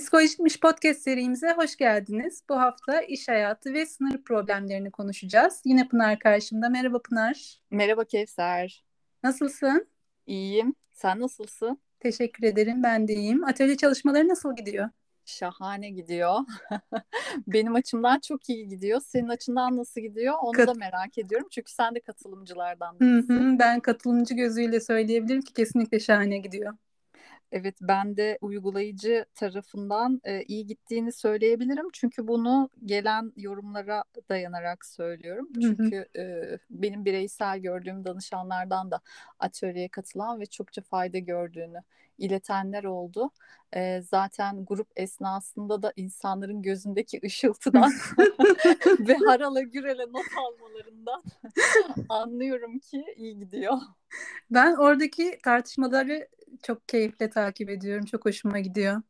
Psikolojikmiş podcast serimize hoş geldiniz. Bu hafta iş hayatı ve sınır problemlerini konuşacağız. Yine Pınar karşımda. Merhaba Pınar. Merhaba Kevser. Nasılsın? İyiyim. Sen nasılsın? Teşekkür ederim. Ben de iyiyim. Atölye çalışmaları nasıl gidiyor? Şahane gidiyor. Benim açımdan çok iyi gidiyor. Senin açından nasıl gidiyor? Onu Kat- da merak ediyorum. Çünkü sen de katılımcılardan birisin. Ben katılımcı gözüyle söyleyebilirim ki kesinlikle şahane gidiyor. Evet ben de uygulayıcı tarafından e, iyi gittiğini söyleyebilirim. Çünkü bunu gelen yorumlara dayanarak söylüyorum. Çünkü e, benim bireysel gördüğüm danışanlardan da atölyeye katılan ve çokça fayda gördüğünü iletenler oldu. E, zaten grup esnasında da insanların gözündeki ışıltıdan ve harala gürele not almalarından anlıyorum ki iyi gidiyor. Ben oradaki tartışmaları çok keyifle takip ediyorum. Çok hoşuma gidiyor.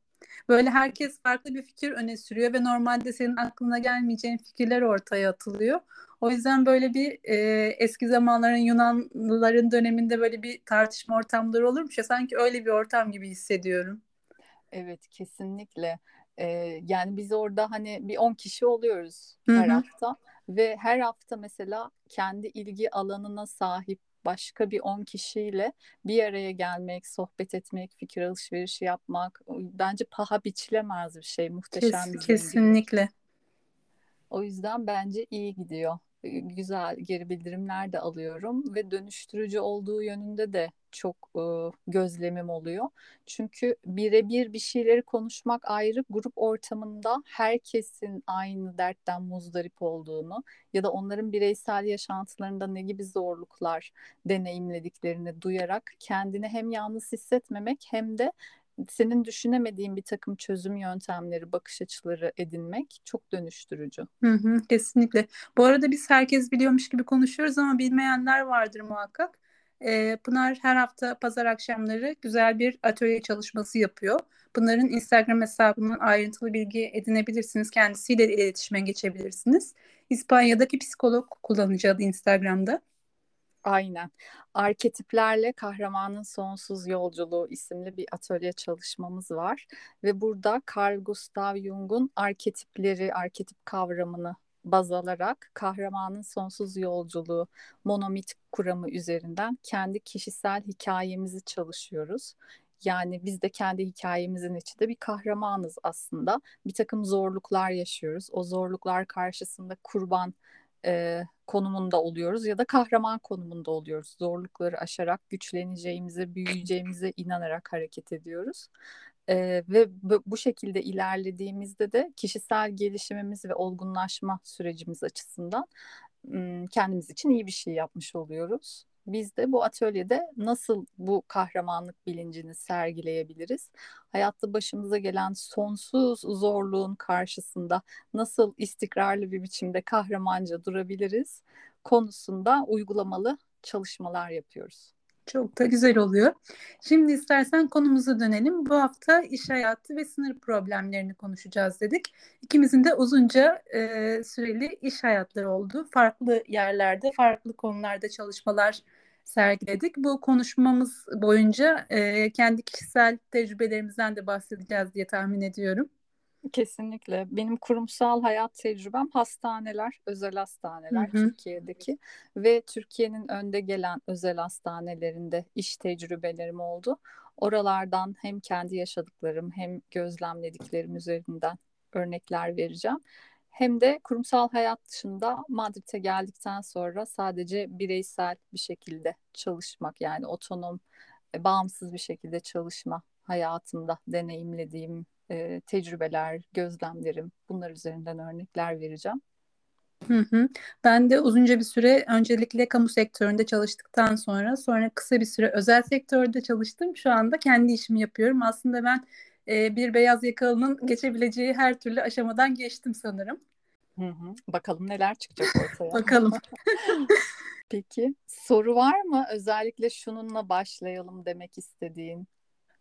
Böyle herkes farklı bir fikir öne sürüyor ve normalde senin aklına gelmeyeceğin fikirler ortaya atılıyor. O yüzden böyle bir e, eski zamanların Yunanlıların döneminde böyle bir tartışma ortamları olurmuş ya sanki öyle bir ortam gibi hissediyorum. Evet kesinlikle. Ee, yani biz orada hani bir 10 kişi oluyoruz her Hı-hı. hafta ve her hafta mesela kendi ilgi alanına sahip başka bir 10 kişiyle bir araya gelmek, sohbet etmek, fikir alışverişi yapmak bence paha biçilemez bir şey. Muhteşem Kes, bir Kesinlikle. O yüzden bence iyi gidiyor güzel geri bildirimler de alıyorum ve dönüştürücü olduğu yönünde de çok e, gözlemim oluyor. Çünkü birebir bir şeyleri konuşmak ayrı, grup ortamında herkesin aynı dertten muzdarip olduğunu ya da onların bireysel yaşantılarında ne gibi zorluklar deneyimlediklerini duyarak kendini hem yalnız hissetmemek hem de senin düşünemediğin bir takım çözüm yöntemleri, bakış açıları edinmek çok dönüştürücü. Hı hı, kesinlikle. Bu arada biz herkes biliyormuş gibi konuşuyoruz ama bilmeyenler vardır muhakkak. Ee, Pınar her hafta pazar akşamları güzel bir atölye çalışması yapıyor. Pınar'ın Instagram hesabından ayrıntılı bilgi edinebilirsiniz. Kendisiyle iletişime geçebilirsiniz. İspanya'daki psikolog kullanıcı adı Instagram'da. Aynen. Arketiplerle Kahramanın Sonsuz Yolculuğu isimli bir atölye çalışmamız var. Ve burada Carl Gustav Jung'un arketipleri, arketip kavramını baz alarak kahramanın sonsuz yolculuğu monomit kuramı üzerinden kendi kişisel hikayemizi çalışıyoruz. Yani biz de kendi hikayemizin içinde bir kahramanız aslında. Bir takım zorluklar yaşıyoruz. O zorluklar karşısında kurban e, konumunda oluyoruz ya da kahraman konumunda oluyoruz. Zorlukları aşarak güçleneceğimize, büyüyeceğimize inanarak hareket ediyoruz. Ee, ve bu şekilde ilerlediğimizde de kişisel gelişimimiz ve olgunlaşma sürecimiz açısından kendimiz için iyi bir şey yapmış oluyoruz. Biz de bu atölyede nasıl bu kahramanlık bilincini sergileyebiliriz? Hayatta başımıza gelen sonsuz zorluğun karşısında nasıl istikrarlı bir biçimde kahramanca durabiliriz konusunda uygulamalı çalışmalar yapıyoruz. Çok da güzel oluyor. Şimdi istersen konumuza dönelim. Bu hafta iş hayatı ve sınır problemlerini konuşacağız dedik. İkimizin de uzunca e, süreli iş hayatları oldu. Farklı yerlerde, farklı konularda çalışmalar sergiledik. Bu konuşmamız boyunca e, kendi kişisel tecrübelerimizden de bahsedeceğiz diye tahmin ediyorum. Kesinlikle. Benim kurumsal hayat tecrübem hastaneler, özel hastaneler hı hı. Türkiye'deki ve Türkiye'nin önde gelen özel hastanelerinde iş tecrübelerim oldu. Oralardan hem kendi yaşadıklarım hem gözlemlediklerim üzerinden örnekler vereceğim. Hem de kurumsal hayat dışında Madrid'e geldikten sonra sadece bireysel bir şekilde çalışmak yani otonom, e, bağımsız bir şekilde çalışma hayatımda deneyimlediğim e, tecrübeler, gözlemlerim bunlar üzerinden örnekler vereceğim. Hı hı. Ben de uzunca bir süre öncelikle kamu sektöründe çalıştıktan sonra sonra kısa bir süre özel sektörde çalıştım. Şu anda kendi işimi yapıyorum. Aslında ben e, bir beyaz yakalının geçebileceği her türlü aşamadan geçtim sanırım. Hı hı. Bakalım neler çıkacak ortaya. Bakalım. Peki soru var mı? Özellikle şununla başlayalım demek istediğin.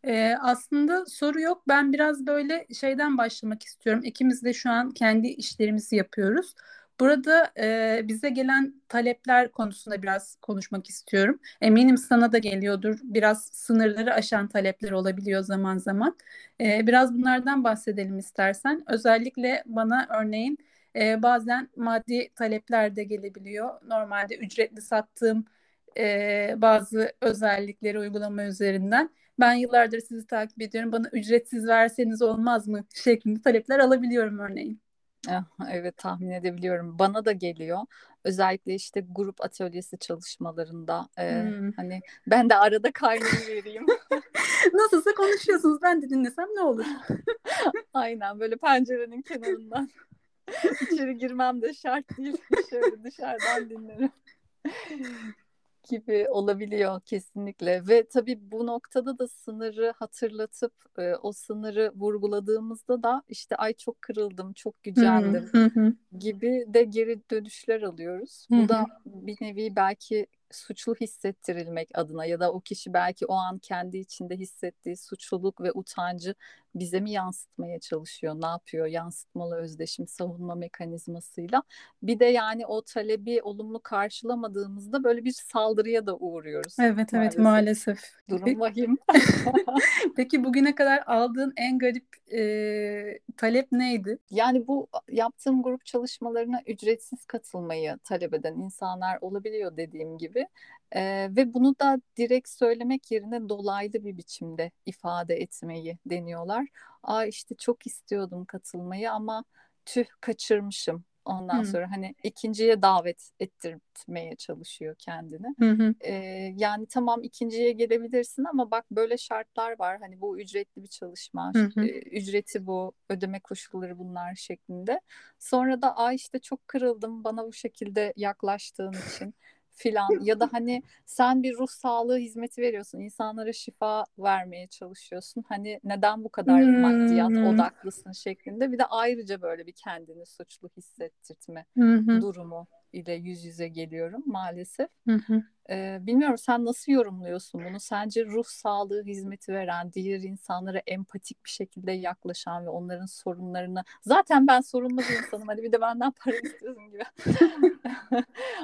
Ee, aslında soru yok. Ben biraz böyle şeyden başlamak istiyorum. İkimiz de şu an kendi işlerimizi yapıyoruz. Burada e, bize gelen talepler konusunda biraz konuşmak istiyorum. Eminim sana da geliyordur. Biraz sınırları aşan talepler olabiliyor zaman zaman. E, biraz bunlardan bahsedelim istersen. Özellikle bana örneğin e, bazen maddi talepler de gelebiliyor. Normalde ücretli sattığım e, bazı özellikleri uygulama üzerinden. Ben yıllardır sizi takip ediyorum. Bana ücretsiz verseniz olmaz mı şeklinde talepler alabiliyorum örneğin. Ah, evet tahmin edebiliyorum. Bana da geliyor. Özellikle işte grup atölyesi çalışmalarında e, hmm. hani ben de arada kaynını vereyim. Nasılsa konuşuyorsunuz. Ben de dinlesem ne olur? Aynen böyle pencerenin kenarından. İçeri girmem de şart değil. Şöyle dışarıdan dinlerim gibi olabiliyor kesinlikle ve tabii bu noktada da sınırı hatırlatıp e, o sınırı vurguladığımızda da işte ay çok kırıldım, çok gücendim gibi de geri dönüşler alıyoruz. Bu da bir nevi belki suçlu hissettirilmek adına ya da o kişi belki o an kendi içinde hissettiği suçluluk ve utancı bize mi yansıtmaya çalışıyor? Ne yapıyor? Yansıtmalı özdeşim savunma mekanizmasıyla. Bir de yani o talebi olumlu karşılamadığımızda böyle bir saldırıya da uğruyoruz. Evet maalesef. evet maalesef. Durum vahim. Peki bugüne kadar aldığın en garip e, talep neydi? Yani bu yaptığım grup çalışmalarına ücretsiz katılmayı talep eden insanlar olabiliyor dediğim gibi. E, ve bunu da direkt söylemek yerine dolaylı bir biçimde ifade etmeyi deniyorlar. Aa işte çok istiyordum katılmayı ama tüh kaçırmışım. Ondan hı. sonra hani ikinciye davet ettirmeye çalışıyor kendini. Hı hı. Ee, yani tamam ikinciye gelebilirsin ama bak böyle şartlar var. Hani bu ücretli bir çalışma, hı hı. E, ücreti bu, ödeme koşulları bunlar şeklinde. Sonra da ay işte çok kırıldım bana bu şekilde yaklaştığın için filan ya da hani sen bir ruh sağlığı hizmeti veriyorsun insanlara şifa vermeye çalışıyorsun hani neden bu kadar hmm. maddiyat odaklısın şeklinde bir de ayrıca böyle bir kendini suçlu hissettirtme hmm. durumu ile yüz yüze geliyorum maalesef. Hmm. Ee, bilmiyorum sen nasıl yorumluyorsun bunu? Sence ruh sağlığı hizmeti veren, diğer insanlara empatik bir şekilde yaklaşan ve onların sorunlarını zaten ben sorunlu bir insanım. Hani bir de benden para istiyorsun gibi.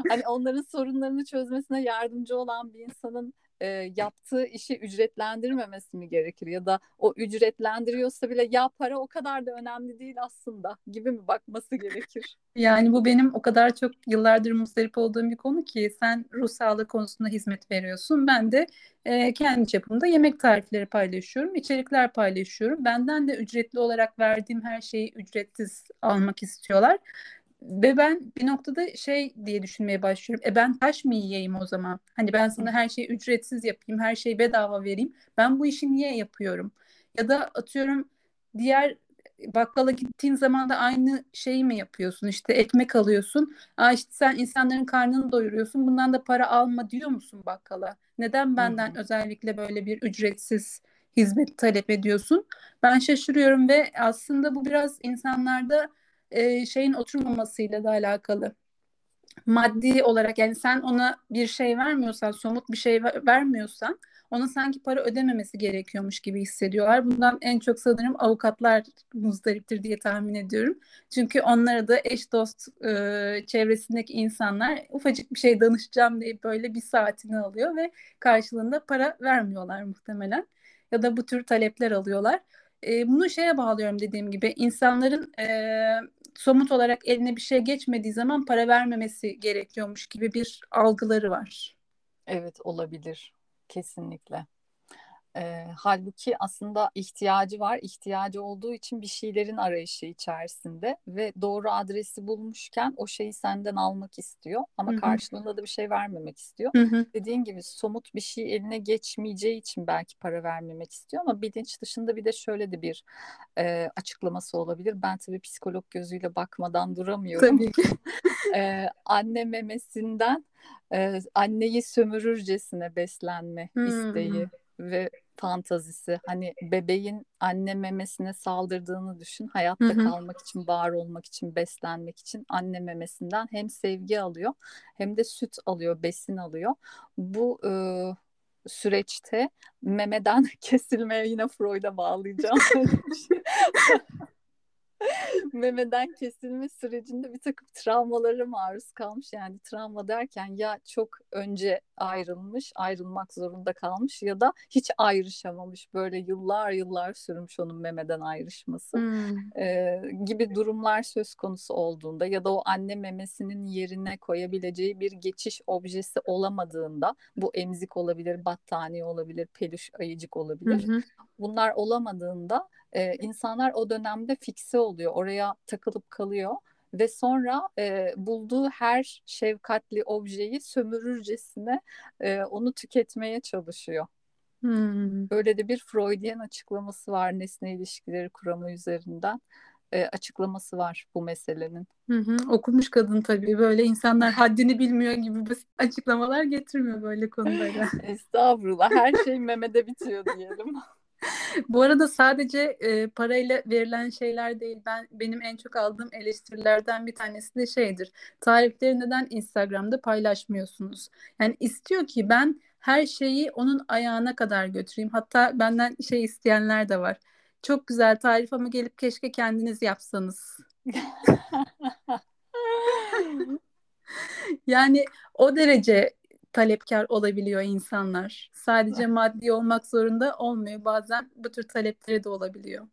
hani onların sorunlarını çözmesine yardımcı olan bir insanın e, yaptığı işi ücretlendirmemesi mi gerekir ya da o ücretlendiriyorsa bile ya para o kadar da önemli değil aslında gibi mi bakması gerekir? Yani bu benim o kadar çok yıllardır muzdarip olduğum bir konu ki sen ruh sağlığı konusunda hizmet veriyorsun. Ben de e, kendi çapımda yemek tarifleri paylaşıyorum, içerikler paylaşıyorum. Benden de ücretli olarak verdiğim her şeyi ücretsiz almak istiyorlar. Ve ben bir noktada şey diye düşünmeye başlıyorum. E ben taş mı yiyeyim o zaman? Hani ben sana her şeyi ücretsiz yapayım, her şeyi bedava vereyim. Ben bu işi niye yapıyorum? Ya da atıyorum diğer bakkala gittiğin zaman da aynı şeyi mi yapıyorsun? İşte ekmek alıyorsun. Aa işte sen insanların karnını doyuruyorsun. Bundan da para alma diyor musun bakkala? Neden benden Hı-hı. özellikle böyle bir ücretsiz hizmet talep ediyorsun? Ben şaşırıyorum ve aslında bu biraz insanlarda e, şeyin oturmamasıyla da alakalı. Maddi olarak yani sen ona bir şey vermiyorsan, somut bir şey vermiyorsan ona sanki para ödememesi gerekiyormuş gibi hissediyorlar. Bundan en çok sanırım avukatlar muzdariptir diye tahmin ediyorum. Çünkü onlara da eş dost e, çevresindeki insanlar ufacık bir şey danışacağım diye böyle bir saatini alıyor ve karşılığında para vermiyorlar muhtemelen. Ya da bu tür talepler alıyorlar. E, bunu şeye bağlıyorum dediğim gibi insanların e, somut olarak eline bir şey geçmediği zaman para vermemesi gerekiyormuş gibi bir algıları var. Evet olabilir kesinlikle. E, halbuki aslında ihtiyacı var. İhtiyacı olduğu için bir şeylerin arayışı içerisinde ve doğru adresi bulmuşken o şeyi senden almak istiyor ama Hı-hı. karşılığında da bir şey vermemek istiyor. Hı-hı. Dediğin gibi somut bir şey eline geçmeyeceği için belki para vermemek istiyor ama bilinç dışında bir de şöyle de bir e, açıklaması olabilir. Ben tabii psikolog gözüyle bakmadan duramıyorum. Tabii ki. e, anne memesinden e, anneyi sömürürcesine beslenme hmm. isteği ve fantazisi. Hani bebeğin anne memesine saldırdığını düşün. Hayatta Hı-hı. kalmak için, var olmak için, beslenmek için anne memesinden hem sevgi alıyor hem de süt alıyor, besin alıyor. Bu e, süreçte memeden kesilmeye yine Freud'a bağlayacağım. memeden kesilme sürecinde bir takım travmalara maruz kalmış. Yani travma derken ya çok önce ayrılmış, ayrılmak zorunda kalmış ya da hiç ayrışamamış. Böyle yıllar yıllar sürmüş onun memeden ayrışması hmm. ee, gibi durumlar söz konusu olduğunda ya da o anne memesinin yerine koyabileceği bir geçiş objesi olamadığında bu emzik olabilir, battaniye olabilir, peluş ayıcık olabilir. Hı Bunlar olamadığında e, insanlar o dönemde fikse oluyor, oraya takılıp kalıyor ve sonra e, bulduğu her şefkatli objeyi sömürürcesine e, onu tüketmeye çalışıyor. Hmm. Böyle de bir Freudian açıklaması var nesne ilişkileri kuramı üzerinden e, açıklaması var bu meselenin. Hı hı, okumuş kadın tabii böyle insanlar haddini bilmiyor gibi basit açıklamalar getirmiyor böyle konulara. Estağfurullah her şey memede bitiyor diyelim. Bu arada sadece e, parayla verilen şeyler değil. Ben benim en çok aldığım eleştirilerden bir tanesi de şeydir. Tarifleri neden Instagram'da paylaşmıyorsunuz? Yani istiyor ki ben her şeyi onun ayağına kadar götüreyim. Hatta benden şey isteyenler de var. Çok güzel tarif ama gelip keşke kendiniz yapsanız. yani o derece talepkar olabiliyor insanlar. Sadece maddi olmak zorunda olmuyor. Bazen bu tür talepleri de olabiliyor.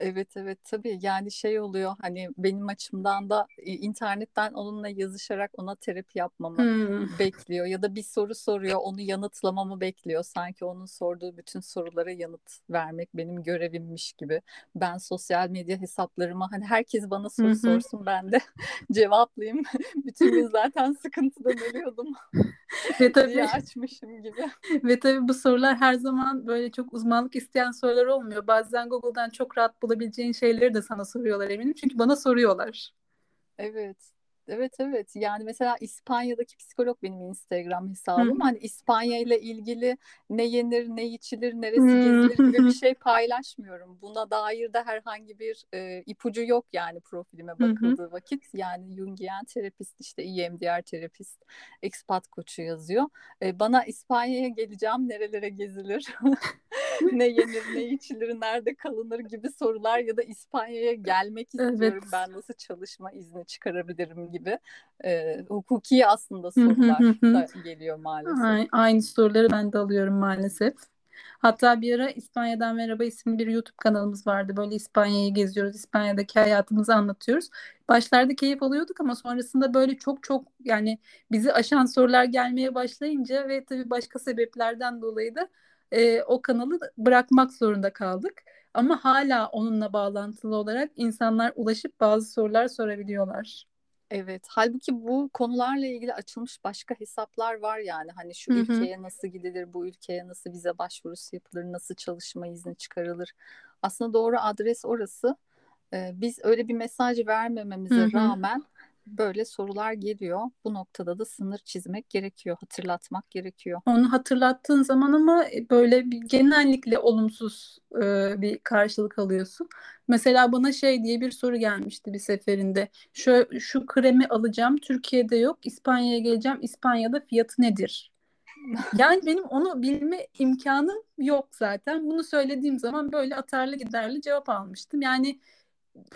Evet evet tabii yani şey oluyor hani benim açımdan da internetten onunla yazışarak ona terapi yapmamı hmm. bekliyor ya da bir soru soruyor onu yanıtlamamı bekliyor sanki onun sorduğu bütün sorulara yanıt vermek benim görevimmiş gibi ben sosyal medya hesaplarıma hani herkes bana soru sorsun ben de cevaplayayım bütün gün zaten sıkıntıdan ölüyordum ve tabii açmışım gibi ve tabii bu sorular her zaman böyle çok uzmanlık isteyen sorular olmuyor bazen Google'dan çok rahat bulabileceğin şeyleri de sana soruyorlar eminim. Çünkü bana soruyorlar. Evet. Evet evet yani mesela İspanya'daki psikolog benim Instagram hesabım. Hı. Hani İspanya ile ilgili ne yenir, ne içilir, neresi gezilir gibi bir şey paylaşmıyorum. Buna dair de herhangi bir e, ipucu yok yani profilime bakıldığı Hı. vakit. Yani Jungian terapist işte EMDR terapist, expat koçu yazıyor. E, bana İspanya'ya geleceğim, nerelere gezilir, ne yenir, ne içilir, nerede kalınır gibi sorular ya da İspanya'ya gelmek istiyorum. Evet. Ben nasıl çalışma izni çıkarabilirim gibi e, hukuki aslında sorular da geliyor maalesef. Aynı soruları ben de alıyorum maalesef. Hatta bir ara İspanya'dan Merhaba isimli bir YouTube kanalımız vardı. Böyle İspanya'yı geziyoruz, İspanya'daki hayatımızı anlatıyoruz. Başlarda keyif alıyorduk ama sonrasında böyle çok çok yani bizi aşan sorular gelmeye başlayınca ve tabii başka sebeplerden dolayı da e, o kanalı bırakmak zorunda kaldık. Ama hala onunla bağlantılı olarak insanlar ulaşıp bazı sorular sorabiliyorlar. Evet, halbuki bu konularla ilgili açılmış başka hesaplar var yani hani şu Hı-hı. ülkeye nasıl gidilir, bu ülkeye nasıl vize başvurusu yapılır, nasıl çalışma izni çıkarılır. Aslında doğru adres orası. Ee, biz öyle bir mesaj vermememize Hı-hı. rağmen böyle sorular geliyor. Bu noktada da sınır çizmek gerekiyor, hatırlatmak gerekiyor. Onu hatırlattığın zaman ama e, böyle bir genellikle olumsuz e, bir karşılık alıyorsun. Mesela bana şey diye bir soru gelmişti bir seferinde. Şu, şu kremi alacağım, Türkiye'de yok. İspanya'ya geleceğim, İspanya'da fiyatı nedir? Yani benim onu bilme imkanım yok zaten. Bunu söylediğim zaman böyle atarlı giderli cevap almıştım. Yani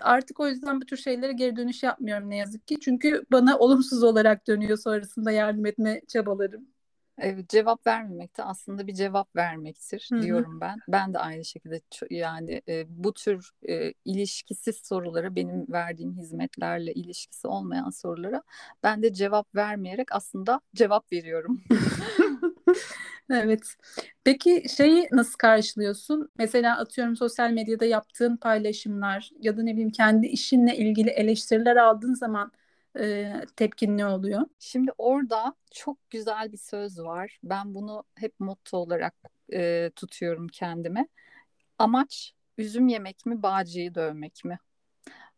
artık o yüzden bu tür şeylere geri dönüş yapmıyorum ne yazık ki. Çünkü bana olumsuz olarak dönüyor sonrasında yardım etme çabalarım. Evet, cevap vermemek de aslında bir cevap vermektir Hı-hı. diyorum ben. Ben de aynı şekilde yani e, bu tür e, ilişkisiz sorulara benim verdiğim hizmetlerle ilişkisi olmayan sorulara ben de cevap vermeyerek aslında cevap veriyorum. Evet. Peki şeyi nasıl karşılıyorsun? Mesela atıyorum sosyal medyada yaptığın paylaşımlar ya da ne bileyim kendi işinle ilgili eleştiriler aldığın zaman e, tepkin ne oluyor? Şimdi orada çok güzel bir söz var. Ben bunu hep motto olarak e, tutuyorum kendime. Amaç üzüm yemek mi, bağcıyı dövmek mi?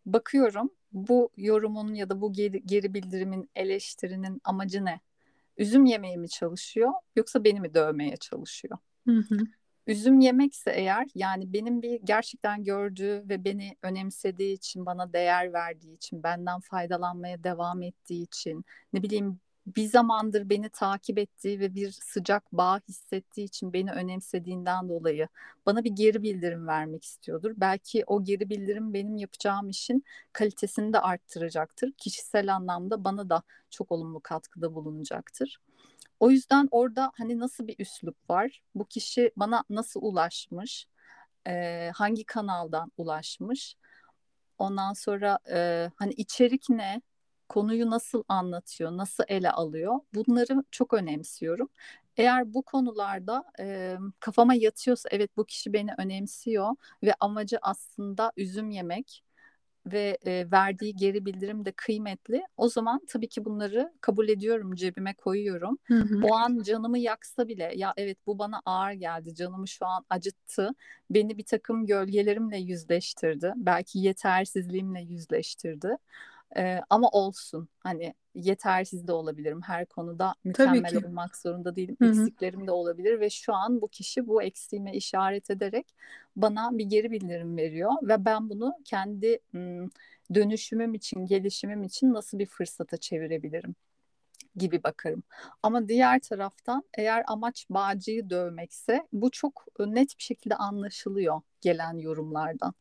Bakıyorum bu yorumun ya da bu geri, geri bildirimin, eleştirinin amacı ne? üzüm yemeye mi çalışıyor yoksa beni mi dövmeye çalışıyor? Hı hı. Üzüm yemekse eğer yani benim bir gerçekten gördüğü ve beni önemsediği için, bana değer verdiği için, benden faydalanmaya devam ettiği için, ne bileyim bir zamandır beni takip ettiği ve bir sıcak bağ hissettiği için beni önemsediğinden dolayı bana bir geri bildirim vermek istiyordur. Belki o geri bildirim benim yapacağım işin kalitesini de arttıracaktır. Kişisel anlamda bana da çok olumlu katkıda bulunacaktır. O yüzden orada hani nasıl bir üslup var? Bu kişi bana nasıl ulaşmış? Ee, hangi kanaldan ulaşmış? Ondan sonra e, hani içerik ne? konuyu nasıl anlatıyor, nasıl ele alıyor bunları çok önemsiyorum. Eğer bu konularda e, kafama yatıyorsa evet bu kişi beni önemsiyor ve amacı aslında üzüm yemek ve e, verdiği geri bildirim de kıymetli. O zaman tabii ki bunları kabul ediyorum, cebime koyuyorum. Hı hı. O an canımı yaksa bile ya evet bu bana ağır geldi, canımı şu an acıttı. Beni bir takım gölgelerimle yüzleştirdi. Belki yetersizliğimle yüzleştirdi. Ee, ama olsun hani yetersiz de olabilirim her konuda mükemmel olmak zorunda değilim Hı-hı. eksiklerim de olabilir ve şu an bu kişi bu eksiğime işaret ederek bana bir geri bildirim veriyor ve ben bunu kendi dönüşümüm için gelişimim için nasıl bir fırsata çevirebilirim gibi bakarım. Ama diğer taraftan eğer amaç bağcıyı dövmekse bu çok net bir şekilde anlaşılıyor gelen yorumlardan.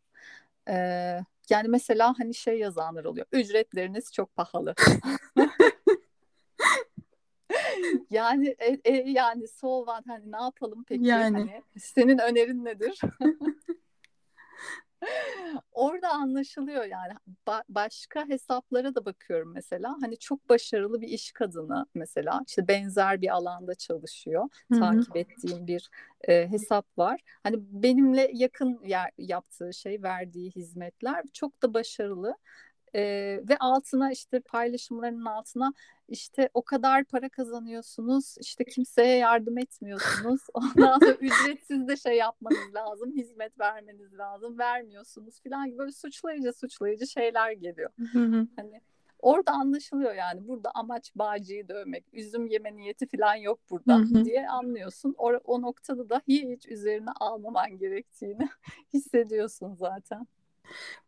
Ee, yani mesela hani şey yazanlar oluyor. Ücretleriniz çok pahalı. yani e, e, yani so what hani ne yapalım peki yani. hani senin önerin nedir? Orada anlaşılıyor yani. Ba- başka hesaplara da bakıyorum mesela. Hani çok başarılı bir iş kadını mesela işte benzer bir alanda çalışıyor. Hı-hı. Takip ettiğim bir e, hesap var. Hani benimle yakın yer, yaptığı şey, verdiği hizmetler çok da başarılı. E, ve altına işte paylaşımlarının altına işte o kadar para kazanıyorsunuz işte kimseye yardım etmiyorsunuz ondan sonra ücretsiz de şey yapmanız lazım hizmet vermeniz lazım vermiyorsunuz falan gibi böyle suçlayıcı suçlayıcı şeyler geliyor. hani orada anlaşılıyor yani burada amaç bağcıyı dövmek üzüm yeme niyeti falan yok burada diye anlıyorsun. O, o noktada da hiç üzerine almaman gerektiğini hissediyorsun zaten.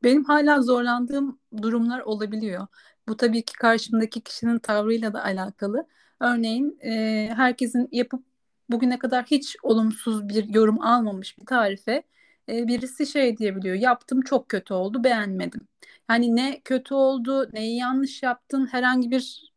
Benim hala zorlandığım durumlar olabiliyor. Bu tabii ki karşımdaki kişinin tavrıyla da alakalı. Örneğin e, herkesin yapıp bugüne kadar hiç olumsuz bir yorum almamış bir tarife e, birisi şey diyebiliyor. Yaptım çok kötü oldu beğenmedim. Yani ne kötü oldu neyi yanlış yaptın herhangi bir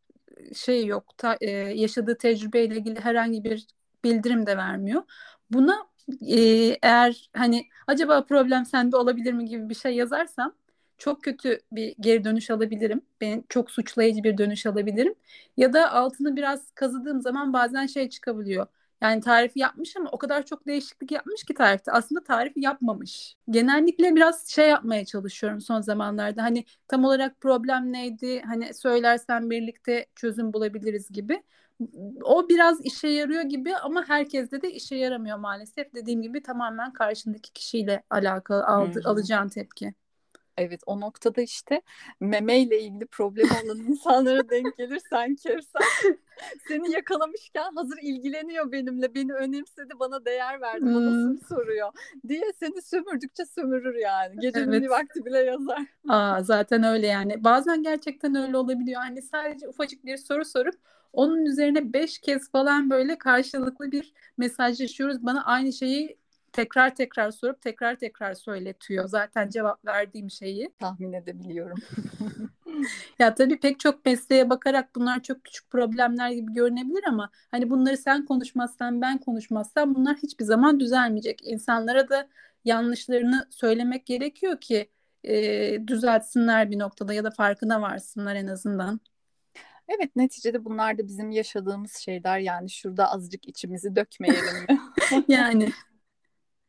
şey yok. Ta, e, yaşadığı tecrübeyle ilgili herhangi bir bildirim de vermiyor. Buna e, eğer hani acaba problem sende olabilir mi gibi bir şey yazarsam çok kötü bir geri dönüş alabilirim. Ben çok suçlayıcı bir dönüş alabilirim. Ya da altını biraz kazıdığım zaman bazen şey çıkabiliyor. Yani tarifi yapmış ama o kadar çok değişiklik yapmış ki tarifte. Aslında tarifi yapmamış. Genellikle biraz şey yapmaya çalışıyorum son zamanlarda. Hani tam olarak problem neydi? Hani söylersen birlikte çözüm bulabiliriz gibi. O biraz işe yarıyor gibi ama herkeste de işe yaramıyor maalesef. Dediğim gibi tamamen karşındaki kişiyle alakalı aldı, alacağın tepki. Evet o noktada işte memeyle ilgili problem olan insanlara denk gelirsen Kevser seni yakalamışken hazır ilgileniyor benimle beni önemsedi bana değer verdi hmm. bana soru soruyor diye seni sömürdükçe sömürür yani gecenin evet. bir vakti bile yazar. Aa, zaten öyle yani bazen gerçekten öyle olabiliyor hani sadece ufacık bir soru sorup onun üzerine beş kez falan böyle karşılıklı bir mesajlaşıyoruz bana aynı şeyi tekrar tekrar sorup tekrar tekrar söyletiyor zaten cevap verdiğim şeyi. Tahmin edebiliyorum. ya tabii pek çok mesleğe bakarak bunlar çok küçük problemler gibi görünebilir ama hani bunları sen konuşmazsan ben konuşmazsam bunlar hiçbir zaman düzelmeyecek. İnsanlara da yanlışlarını söylemek gerekiyor ki e, düzeltsinler bir noktada ya da farkına varsınlar en azından. Evet neticede bunlar da bizim yaşadığımız şeyler yani şurada azıcık içimizi dökmeyelim mi? yani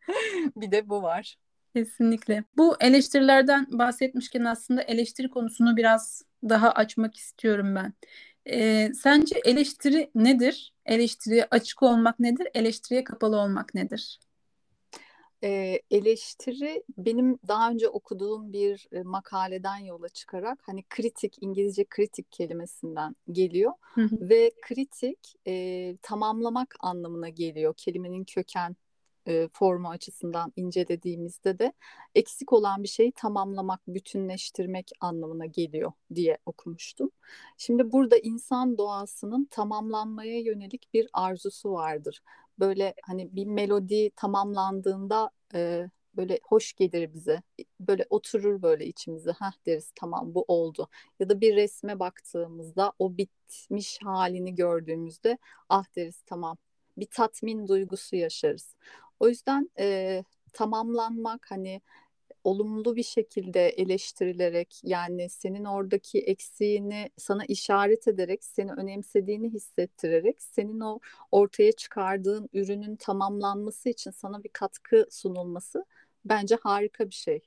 bir de bu var. Kesinlikle. Bu eleştirilerden bahsetmişken aslında eleştiri konusunu biraz daha açmak istiyorum ben. Ee, sence eleştiri nedir? Eleştiriye açık olmak nedir? Eleştiriye kapalı olmak nedir? e, eleştiri benim daha önce okuduğum bir e, makaleden yola çıkarak hani kritik İngilizce kritik kelimesinden geliyor hı hı. ve kritik e, tamamlamak anlamına geliyor kelimenin köken e, formu açısından incelediğimizde de eksik olan bir şeyi tamamlamak, bütünleştirmek anlamına geliyor diye okumuştum. Şimdi burada insan doğasının tamamlanmaya yönelik bir arzusu vardır. Böyle hani bir melodi tamamlandığında e, böyle hoş gelir bize. Böyle oturur böyle içimize. Hah deriz tamam bu oldu. Ya da bir resme baktığımızda o bitmiş halini gördüğümüzde ah deriz tamam. Bir tatmin duygusu yaşarız. O yüzden e, tamamlanmak hani olumlu bir şekilde eleştirilerek yani senin oradaki eksiğini sana işaret ederek seni önemsediğini hissettirerek senin o ortaya çıkardığın ürünün tamamlanması için sana bir katkı sunulması bence harika bir şey.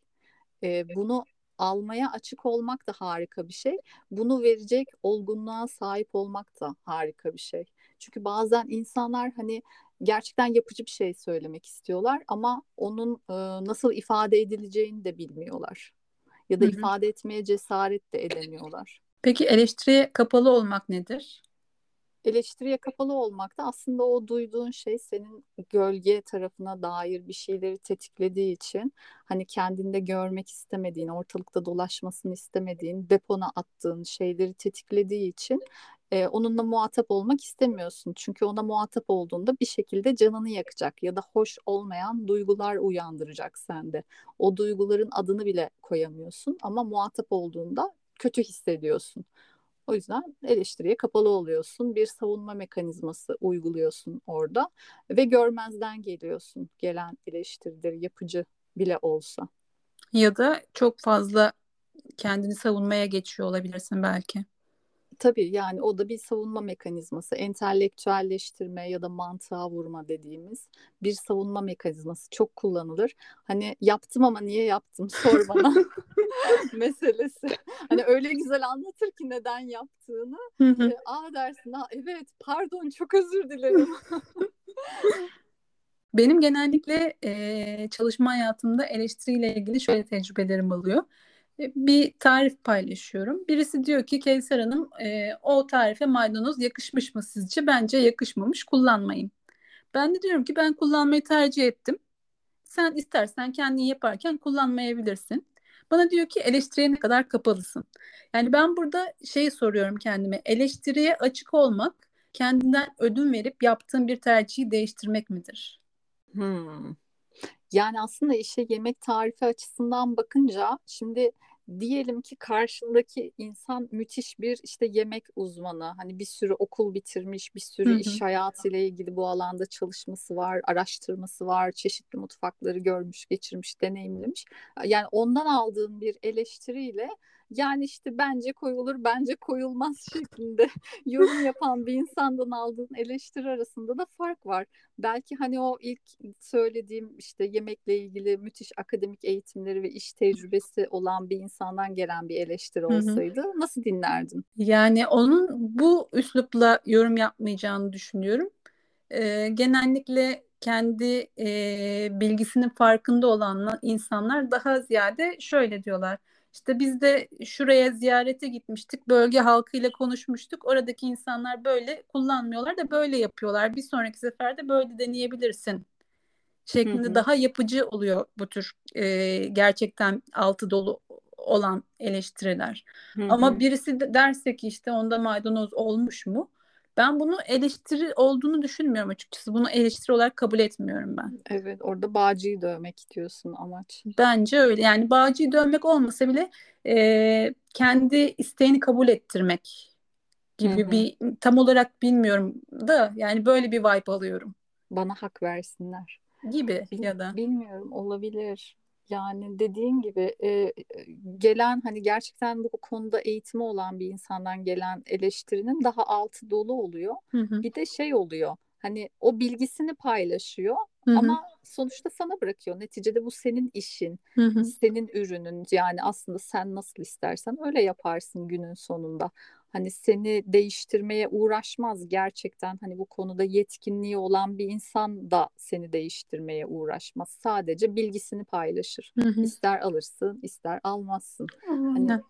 E, bunu almaya açık olmak da harika bir şey. Bunu verecek olgunluğa sahip olmak da harika bir şey. Çünkü bazen insanlar hani gerçekten yapıcı bir şey söylemek istiyorlar ama onun e, nasıl ifade edileceğini de bilmiyorlar. Ya da Hı-hı. ifade etmeye cesaret de edemiyorlar. Peki eleştiriye kapalı olmak nedir? eleştiriye kapalı olmak da aslında o duyduğun şey senin gölge tarafına dair bir şeyleri tetiklediği için hani kendinde görmek istemediğin, ortalıkta dolaşmasını istemediğin, depona attığın şeyleri tetiklediği için e, onunla muhatap olmak istemiyorsun. Çünkü ona muhatap olduğunda bir şekilde canını yakacak ya da hoş olmayan duygular uyandıracak sende. O duyguların adını bile koyamıyorsun ama muhatap olduğunda kötü hissediyorsun. O yüzden eleştiriye kapalı oluyorsun. Bir savunma mekanizması uyguluyorsun orada ve görmezden geliyorsun gelen eleştirileri yapıcı bile olsa. Ya da çok fazla kendini savunmaya geçiyor olabilirsin belki. Tabii yani o da bir savunma mekanizması. Entelektüelleştirme ya da mantığa vurma dediğimiz bir savunma mekanizması çok kullanılır. Hani yaptım ama niye yaptım sor bana meselesi. Hani öyle güzel anlatır ki neden yaptığını. e, Aa dersin ha evet pardon çok özür dilerim. Benim genellikle e, çalışma hayatımda eleştiriyle ilgili şöyle tecrübelerim oluyor. Bir tarif paylaşıyorum. Birisi diyor ki Kevser Hanım e, o tarife maydanoz yakışmış mı sizce? Bence yakışmamış kullanmayın. Ben de diyorum ki ben kullanmayı tercih ettim. Sen istersen kendin yaparken kullanmayabilirsin. Bana diyor ki eleştiriye ne kadar kapalısın. Yani ben burada şey soruyorum kendime. Eleştiriye açık olmak kendinden ödün verip yaptığın bir tercihi değiştirmek midir? Hmm. Yani aslında işe yemek tarifi açısından bakınca şimdi diyelim ki karşındaki insan müthiş bir işte yemek uzmanı. Hani bir sürü okul bitirmiş, bir sürü Hı-hı. iş hayatıyla ilgili bu alanda çalışması var, araştırması var, çeşitli mutfakları görmüş, geçirmiş, deneyimlemiş. Yani ondan aldığın bir eleştiriyle yani işte bence koyulur, bence koyulmaz şeklinde yorum yapan bir insandan aldığın eleştiri arasında da fark var. Belki hani o ilk söylediğim işte yemekle ilgili müthiş akademik eğitimleri ve iş tecrübesi olan bir insandan gelen bir eleştiri olsaydı hı hı. nasıl dinlerdin? Yani onun bu üslupla yorum yapmayacağını düşünüyorum. Ee, genellikle kendi e, bilgisinin farkında olan insanlar daha ziyade şöyle diyorlar işte biz de şuraya ziyarete gitmiştik. Bölge halkıyla konuşmuştuk. Oradaki insanlar böyle kullanmıyorlar da böyle yapıyorlar. Bir sonraki seferde böyle deneyebilirsin şeklinde hı hı. daha yapıcı oluyor bu tür e, gerçekten altı dolu olan eleştiriler. Hı hı. Ama birisi de derse ki işte onda maydanoz olmuş mu? Ben bunu eleştiri olduğunu düşünmüyorum açıkçası. Bunu eleştiri olarak kabul etmiyorum ben. Evet orada bağcıyı dövmek diyorsun amaç. Bence öyle. Yani bağcıyı dövmek olmasa bile e, kendi isteğini kabul ettirmek gibi Hı-hı. bir tam olarak bilmiyorum da yani böyle bir vibe alıyorum. Bana hak versinler. Gibi Bil- ya da. Bilmiyorum olabilir. Yani dediğin gibi e, gelen hani gerçekten bu konuda eğitimi olan bir insandan gelen eleştirinin daha altı dolu oluyor. Hı hı. Bir de şey oluyor. Hani o bilgisini paylaşıyor Hı-hı. ama sonuçta sana bırakıyor. Neticede bu senin işin, Hı-hı. senin ürünün. Yani aslında sen nasıl istersen öyle yaparsın günün sonunda hani seni değiştirmeye uğraşmaz gerçekten hani bu konuda yetkinliği olan bir insan da seni değiştirmeye uğraşmaz. Sadece bilgisini paylaşır. Hı hı. İster alırsın, ister almazsın. Hani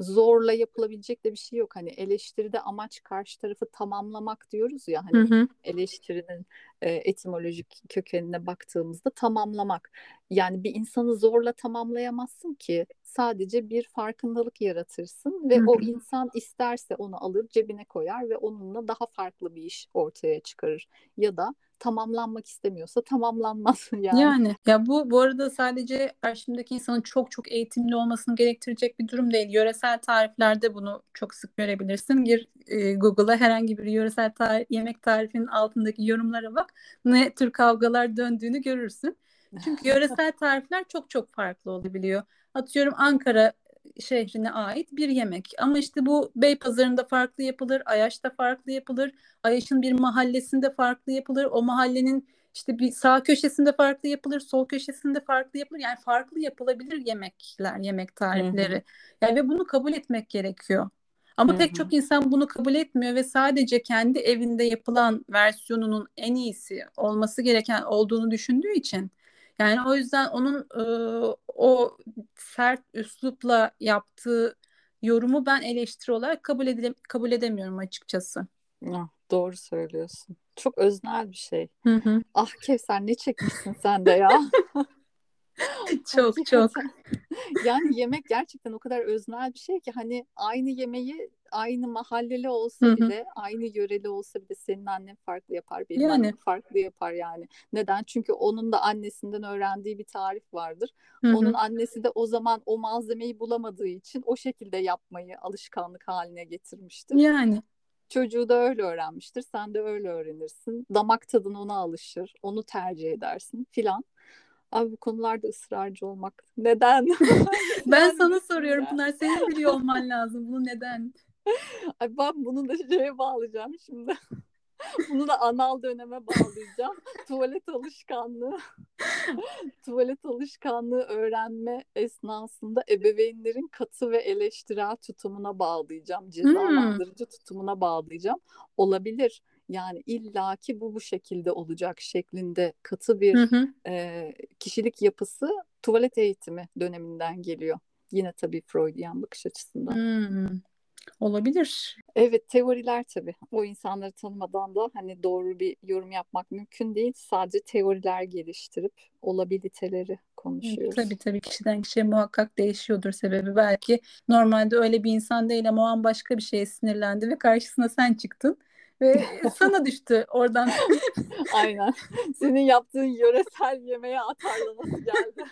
zorla yapılabilecek de bir şey yok. Hani eleştiride amaç karşı tarafı tamamlamak diyoruz ya hani hı hı. eleştirinin e, etimolojik kökenine baktığımızda tamamlamak. Yani bir insanı zorla tamamlayamazsın ki sadece bir farkındalık yaratırsın ve hı hı. o insan isterse onu alır cebine koyar ve onunla daha farklı bir iş ortaya çıkarır ya da tamamlanmak istemiyorsa tamamlanmaz yani. Yani ya bu bu arada sadece karşımdaki insanın çok çok eğitimli olmasını gerektirecek bir durum değil. Yöresel tariflerde bunu çok sık görebilirsin. Gir e, Google'a herhangi bir yöresel tarif, yemek tarifinin altındaki yorumlara bak. Ne tür kavgalar döndüğünü görürsün. Çünkü yöresel tarifler çok çok farklı olabiliyor. Atıyorum Ankara şehrine ait bir yemek. Ama işte bu Beypazarı'nda farklı yapılır, Ayaş'ta farklı yapılır, Ayaş'ın bir mahallesinde farklı yapılır, o mahallenin işte bir sağ köşesinde farklı yapılır, sol köşesinde farklı yapılır. Yani farklı yapılabilir yemekler, yemek tarifleri. Hı hı. Yani ve bunu kabul etmek gerekiyor. Ama Hı-hı. pek çok insan bunu kabul etmiyor ve sadece kendi evinde yapılan versiyonunun en iyisi olması gereken olduğunu düşündüğü için yani o yüzden onun e, o sert üslupla yaptığı yorumu ben eleştiri olarak kabul edile kabul edemiyorum açıkçası. Ah, doğru söylüyorsun. Çok öznel bir şey. Hı hı. Ah Kevser ne çekmişsin sen de ya. çok çok. Yani yemek gerçekten o kadar öznel bir şey ki hani aynı yemeği aynı mahalleli olsa Hı-hı. bile, aynı yöreli olsa bile senin annen farklı yapar, benim yani. annem farklı yapar yani. Neden? Çünkü onun da annesinden öğrendiği bir tarif vardır. Hı-hı. Onun annesi de o zaman o malzemeyi bulamadığı için o şekilde yapmayı alışkanlık haline getirmiştir. Yani çocuğu da öyle öğrenmiştir. Sen de öyle öğrenirsin. Damak tadına ona alışır. Onu tercih edersin filan. Abi bu konularda ısrarcı olmak neden? ben sana soruyorum Pınar. Senin biliyor olman lazım. Bunu neden? Ay ben bunu da şeye bağlayacağım şimdi. Bunu da anal döneme bağlayacağım. Tuvalet alışkanlığı. Tuvalet alışkanlığı öğrenme esnasında ebeveynlerin katı ve eleştirel tutumuna bağlayacağım. Cezalandırıcı hmm. tutumuna bağlayacağım. Olabilir. Yani illaki bu bu şekilde olacak şeklinde katı bir hı hı. E, kişilik yapısı tuvalet eğitimi döneminden geliyor. Yine tabii Freudian bakış açısından. Hmm. Olabilir. Evet teoriler tabii. O insanları tanımadan da hani doğru bir yorum yapmak mümkün değil. Sadece teoriler geliştirip olabiliteleri konuşuyoruz. Tabii tabii kişiden kişiye muhakkak değişiyordur sebebi. Belki normalde öyle bir insan değil ama o an başka bir şeye sinirlendi ve karşısına sen çıktın ve sana düştü oradan. Aynen. Senin yaptığın yöresel yemeğe atarlaması geldi.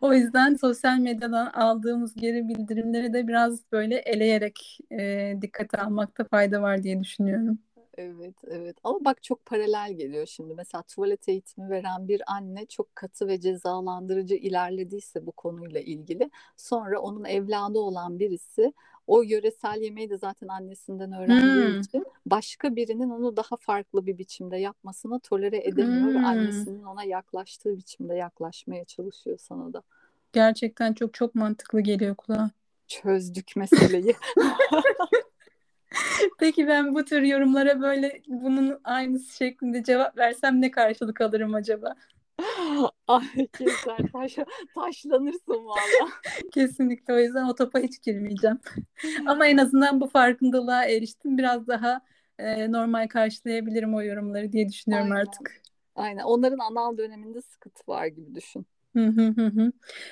O yüzden sosyal medyadan aldığımız geri bildirimleri de biraz böyle eleyerek e, dikkate almakta fayda var diye düşünüyorum. Evet, evet. Ama bak çok paralel geliyor şimdi. Mesela tuvalet eğitimi veren bir anne çok katı ve cezalandırıcı ilerlediyse bu konuyla ilgili. Sonra onun evladı olan birisi o yöresel yemeği de zaten annesinden öğrendiği hmm. için başka birinin onu daha farklı bir biçimde yapmasını tolere edemiyor hmm. annesinin ona yaklaştığı biçimde yaklaşmaya çalışıyor sana da. Gerçekten çok çok mantıklı geliyor kulağa. Çözdük meseleyi. Peki ben bu tür yorumlara böyle bunun aynısı şeklinde cevap versem ne karşılık alırım acaba? Ay keser taş, taşlanırsın valla. Kesinlikle o yüzden o topa hiç girmeyeceğim. Ama en azından bu farkındalığa eriştim. Biraz daha e, normal karşılayabilirim o yorumları diye düşünüyorum Aynen. artık. Aynen. Onların anal döneminde sıkıntı var gibi düşün.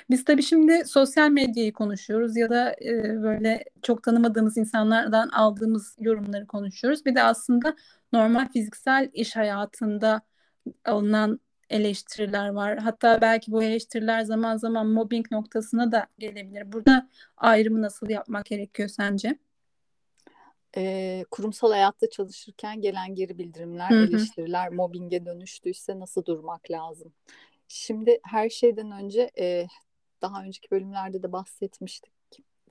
Biz tabii şimdi sosyal medyayı konuşuyoruz ya da e, böyle çok tanımadığımız insanlardan aldığımız yorumları konuşuyoruz. Bir de aslında normal fiziksel iş hayatında alınan eleştiriler var. Hatta belki bu eleştiriler zaman zaman mobbing noktasına da gelebilir. Burada ayrımı nasıl yapmak gerekiyor sence? E, kurumsal hayatta çalışırken gelen geri bildirimler, Hı-hı. eleştiriler mobbinge dönüştüyse nasıl durmak lazım? Şimdi her şeyden önce e, daha önceki bölümlerde de bahsetmiştik.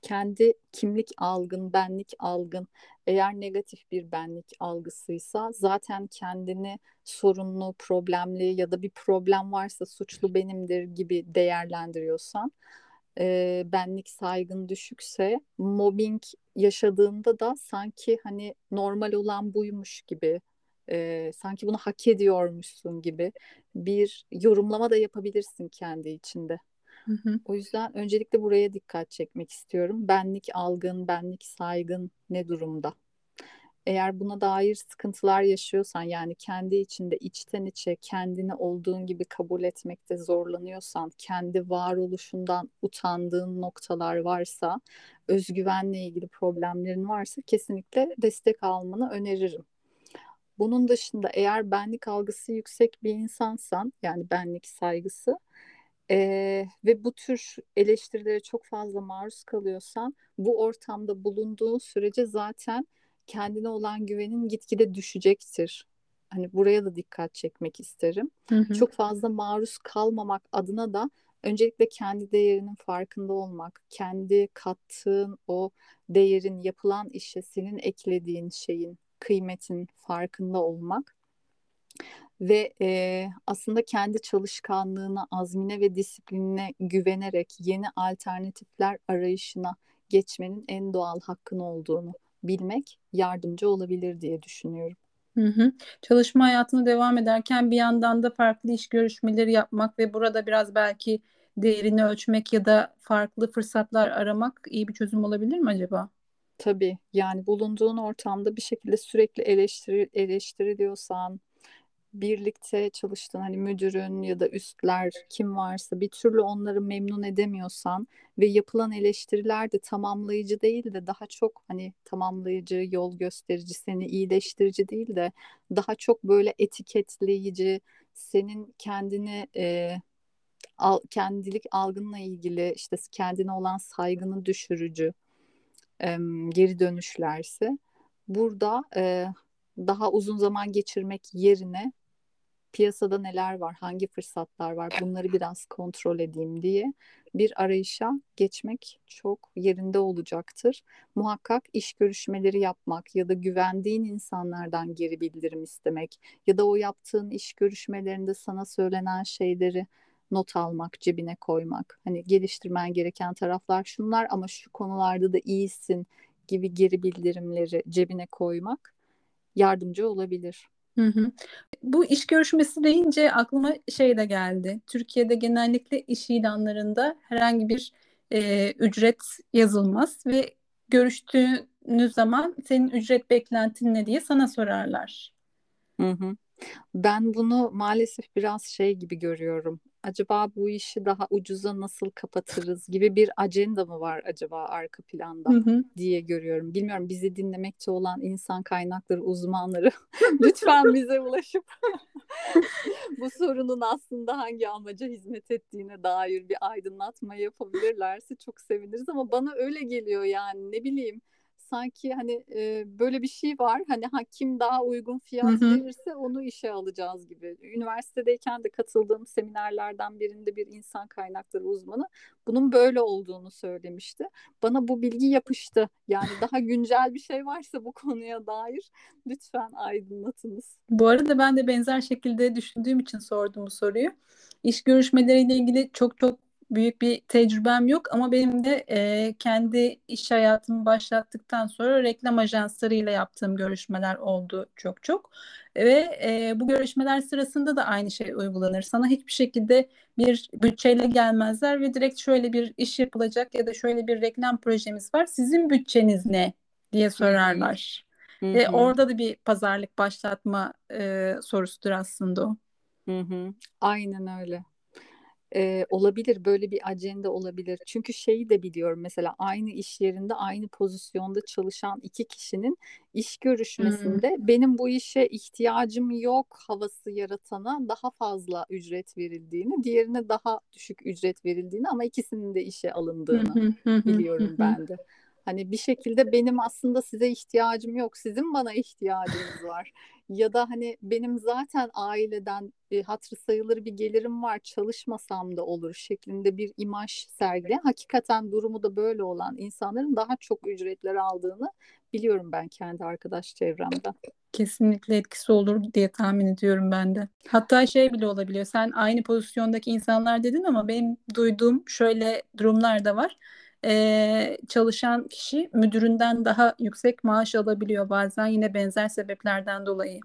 Kendi kimlik algın, benlik algın eğer negatif bir benlik algısıysa zaten kendini sorunlu, problemli ya da bir problem varsa suçlu benimdir gibi değerlendiriyorsan e, benlik saygın düşükse mobbing yaşadığında da sanki hani normal olan buymuş gibi e, sanki bunu hak ediyormuşsun gibi bir yorumlama da yapabilirsin kendi içinde. Hı hı. O yüzden öncelikle buraya dikkat çekmek istiyorum. Benlik algın, benlik saygın ne durumda? Eğer buna dair sıkıntılar yaşıyorsan yani kendi içinde içten içe kendini olduğun gibi kabul etmekte zorlanıyorsan, kendi varoluşundan utandığın noktalar varsa, özgüvenle ilgili problemlerin varsa kesinlikle destek almanı öneririm. Bunun dışında eğer benlik algısı yüksek bir insansan yani benlik saygısı ee, ve bu tür eleştirilere çok fazla maruz kalıyorsan bu ortamda bulunduğun sürece zaten kendine olan güvenin gitgide düşecektir. Hani buraya da dikkat çekmek isterim. Hı hı. Çok fazla maruz kalmamak adına da öncelikle kendi değerinin farkında olmak, kendi kattığın o değerin yapılan işe senin eklediğin şeyin kıymetin farkında olmak ve e, aslında kendi çalışkanlığına, azmine ve disiplinine güvenerek yeni alternatifler arayışına geçmenin en doğal hakkın olduğunu bilmek yardımcı olabilir diye düşünüyorum. Hı hı. Çalışma hayatına devam ederken bir yandan da farklı iş görüşmeleri yapmak ve burada biraz belki değerini ölçmek ya da farklı fırsatlar aramak iyi bir çözüm olabilir mi acaba? Tabii yani bulunduğun ortamda bir şekilde sürekli eleştiri, eleştiriliyorsan, birlikte çalıştığın hani müdürün ya da üstler kim varsa bir türlü onları memnun edemiyorsan ve yapılan eleştiriler de tamamlayıcı değil de daha çok hani tamamlayıcı, yol gösterici, seni iyileştirici değil de daha çok böyle etiketleyici, senin kendini e, al, kendilik algınla ilgili işte kendine olan saygını düşürücü e, geri dönüşlerse burada e, daha uzun zaman geçirmek yerine piyasada neler var, hangi fırsatlar var bunları biraz kontrol edeyim diye bir arayışa geçmek çok yerinde olacaktır. Muhakkak iş görüşmeleri yapmak ya da güvendiğin insanlardan geri bildirim istemek ya da o yaptığın iş görüşmelerinde sana söylenen şeyleri not almak, cebine koymak. Hani geliştirmen gereken taraflar şunlar ama şu konularda da iyisin gibi geri bildirimleri cebine koymak yardımcı olabilir. Hı hı. Bu iş görüşmesi deyince aklıma şey de geldi. Türkiye'de genellikle iş ilanlarında herhangi bir e, ücret yazılmaz ve görüştüğünüz zaman senin ücret beklentin ne diye sana sorarlar. Hı hı. Ben bunu maalesef biraz şey gibi görüyorum acaba bu işi daha ucuza nasıl kapatırız gibi bir ajanda mı var acaba arka planda hı hı. diye görüyorum. Bilmiyorum bizi dinlemekte olan insan kaynakları uzmanları lütfen bize ulaşıp bu sorunun aslında hangi amaca hizmet ettiğine dair bir aydınlatma yapabilirlerse çok seviniriz ama bana öyle geliyor yani ne bileyim sanki hani e, böyle bir şey var. Hani ha, kim daha uygun fiyat Hı-hı. verirse onu işe alacağız gibi. Üniversitedeyken de katıldığım seminerlerden birinde bir insan kaynakları uzmanı bunun böyle olduğunu söylemişti. Bana bu bilgi yapıştı. Yani daha güncel bir şey varsa bu konuya dair lütfen aydınlatınız. Bu arada ben de benzer şekilde düşündüğüm için sordum bu soruyu. İş görüşmeleriyle ilgili çok çok büyük bir tecrübem yok ama benim de e, kendi iş hayatımı başlattıktan sonra reklam ajanslarıyla yaptığım görüşmeler oldu çok çok ve e, bu görüşmeler sırasında da aynı şey uygulanır. Sana hiçbir şekilde bir bütçeyle gelmezler ve direkt şöyle bir iş yapılacak ya da şöyle bir reklam projemiz var. Sizin bütçeniz ne diye sorarlar. Hı-hı. Ve orada da bir pazarlık başlatma e, sorusudur aslında o. Hı hı. Aynen öyle e, olabilir böyle bir ajanda olabilir. Çünkü şeyi de biliyorum mesela aynı iş yerinde aynı pozisyonda çalışan iki kişinin iş görüşmesinde hmm. benim bu işe ihtiyacım yok havası yaratana daha fazla ücret verildiğini, diğerine daha düşük ücret verildiğini ama ikisinin de işe alındığını biliyorum ben de. Hani bir şekilde benim aslında size ihtiyacım yok, sizin bana ihtiyacınız var. ya da hani benim zaten aileden bir hatırı sayılır bir gelirim var, çalışmasam da olur şeklinde bir imaj sergileyen, hakikaten durumu da böyle olan insanların daha çok ücretler aldığını biliyorum ben kendi arkadaş çevremden. Kesinlikle etkisi olur diye tahmin ediyorum ben de. Hatta şey bile olabiliyor. Sen aynı pozisyondaki insanlar dedin ama benim duyduğum şöyle durumlar da var e, çalışan kişi müdüründen daha yüksek maaş alabiliyor bazen yine benzer sebeplerden dolayı.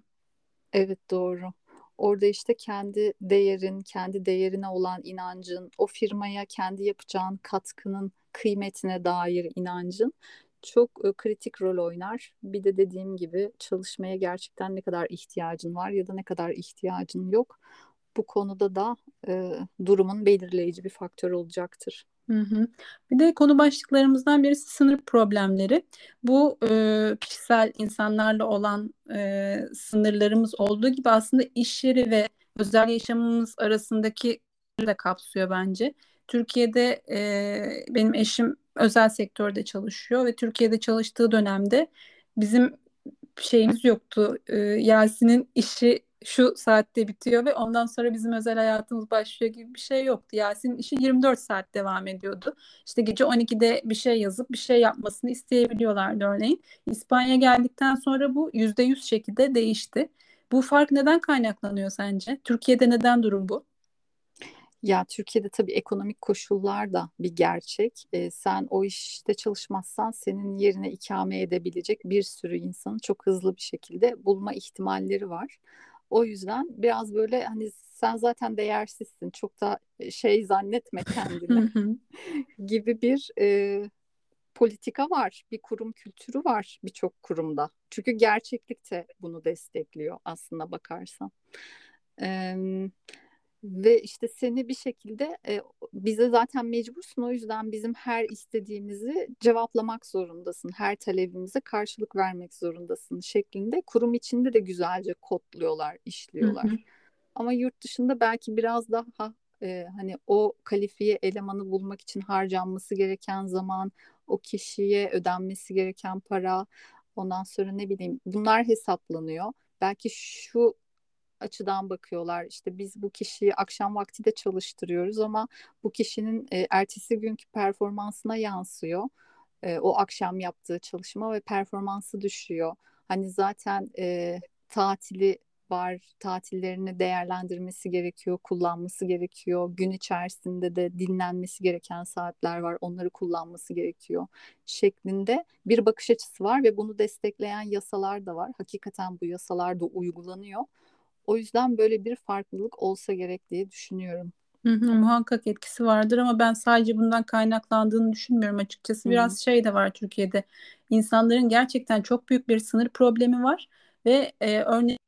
Evet doğru. Orada işte kendi değerin, kendi değerine olan inancın, o firmaya kendi yapacağın katkının kıymetine dair inancın çok kritik rol oynar. Bir de dediğim gibi çalışmaya gerçekten ne kadar ihtiyacın var ya da ne kadar ihtiyacın yok. Bu konuda da e, durumun belirleyici bir faktör olacaktır. Hı hı. Bir de konu başlıklarımızdan birisi sınır problemleri. Bu e, kişisel insanlarla olan e, sınırlarımız olduğu gibi aslında iş yeri ve özel yaşamımız arasındaki de kapsıyor bence. Türkiye'de e, benim eşim özel sektörde çalışıyor ve Türkiye'de çalıştığı dönemde bizim şeyimiz yoktu. E, Yasin'in işi şu saatte bitiyor ve ondan sonra bizim özel hayatımız başlıyor gibi bir şey yoktu. Yasin'in işi 24 saat devam ediyordu. İşte gece 12'de bir şey yazıp bir şey yapmasını isteyebiliyorlardı örneğin. İspanya geldikten sonra bu %100 şekilde değişti. Bu fark neden kaynaklanıyor sence? Türkiye'de neden durum bu? Ya Türkiye'de tabii ekonomik koşullar da bir gerçek. E, sen o işte çalışmazsan senin yerine ikame edebilecek bir sürü insanı çok hızlı bir şekilde bulma ihtimalleri var. O yüzden biraz böyle hani sen zaten değersizsin çok da şey zannetme kendini gibi bir e, politika var. Bir kurum kültürü var birçok kurumda. Çünkü gerçeklik de bunu destekliyor aslında bakarsan. Evet ve işte seni bir şekilde e, bize zaten mecbursun o yüzden bizim her istediğimizi cevaplamak zorundasın. Her talebimize karşılık vermek zorundasın şeklinde kurum içinde de güzelce kodluyorlar, işliyorlar. Hı hı. Ama yurt dışında belki biraz daha e, hani o kalifiye elemanı bulmak için harcanması gereken zaman, o kişiye ödenmesi gereken para, ondan sonra ne bileyim bunlar hesaplanıyor. Belki şu açıdan bakıyorlar. İşte biz bu kişiyi akşam vakti de çalıştırıyoruz ama bu kişinin e, ertesi günkü performansına yansıyor. E, o akşam yaptığı çalışma ve performansı düşüyor. Hani zaten e, tatili var, tatillerini değerlendirmesi gerekiyor, kullanması gerekiyor. Gün içerisinde de dinlenmesi gereken saatler var, onları kullanması gerekiyor şeklinde bir bakış açısı var ve bunu destekleyen yasalar da var. Hakikaten bu yasalar da uygulanıyor. O yüzden böyle bir farklılık olsa gerek diye düşünüyorum. Hı hı, muhakkak etkisi vardır ama ben sadece bundan kaynaklandığını düşünmüyorum açıkçası. Biraz hı. şey de var Türkiye'de. İnsanların gerçekten çok büyük bir sınır problemi var ve e, örneğin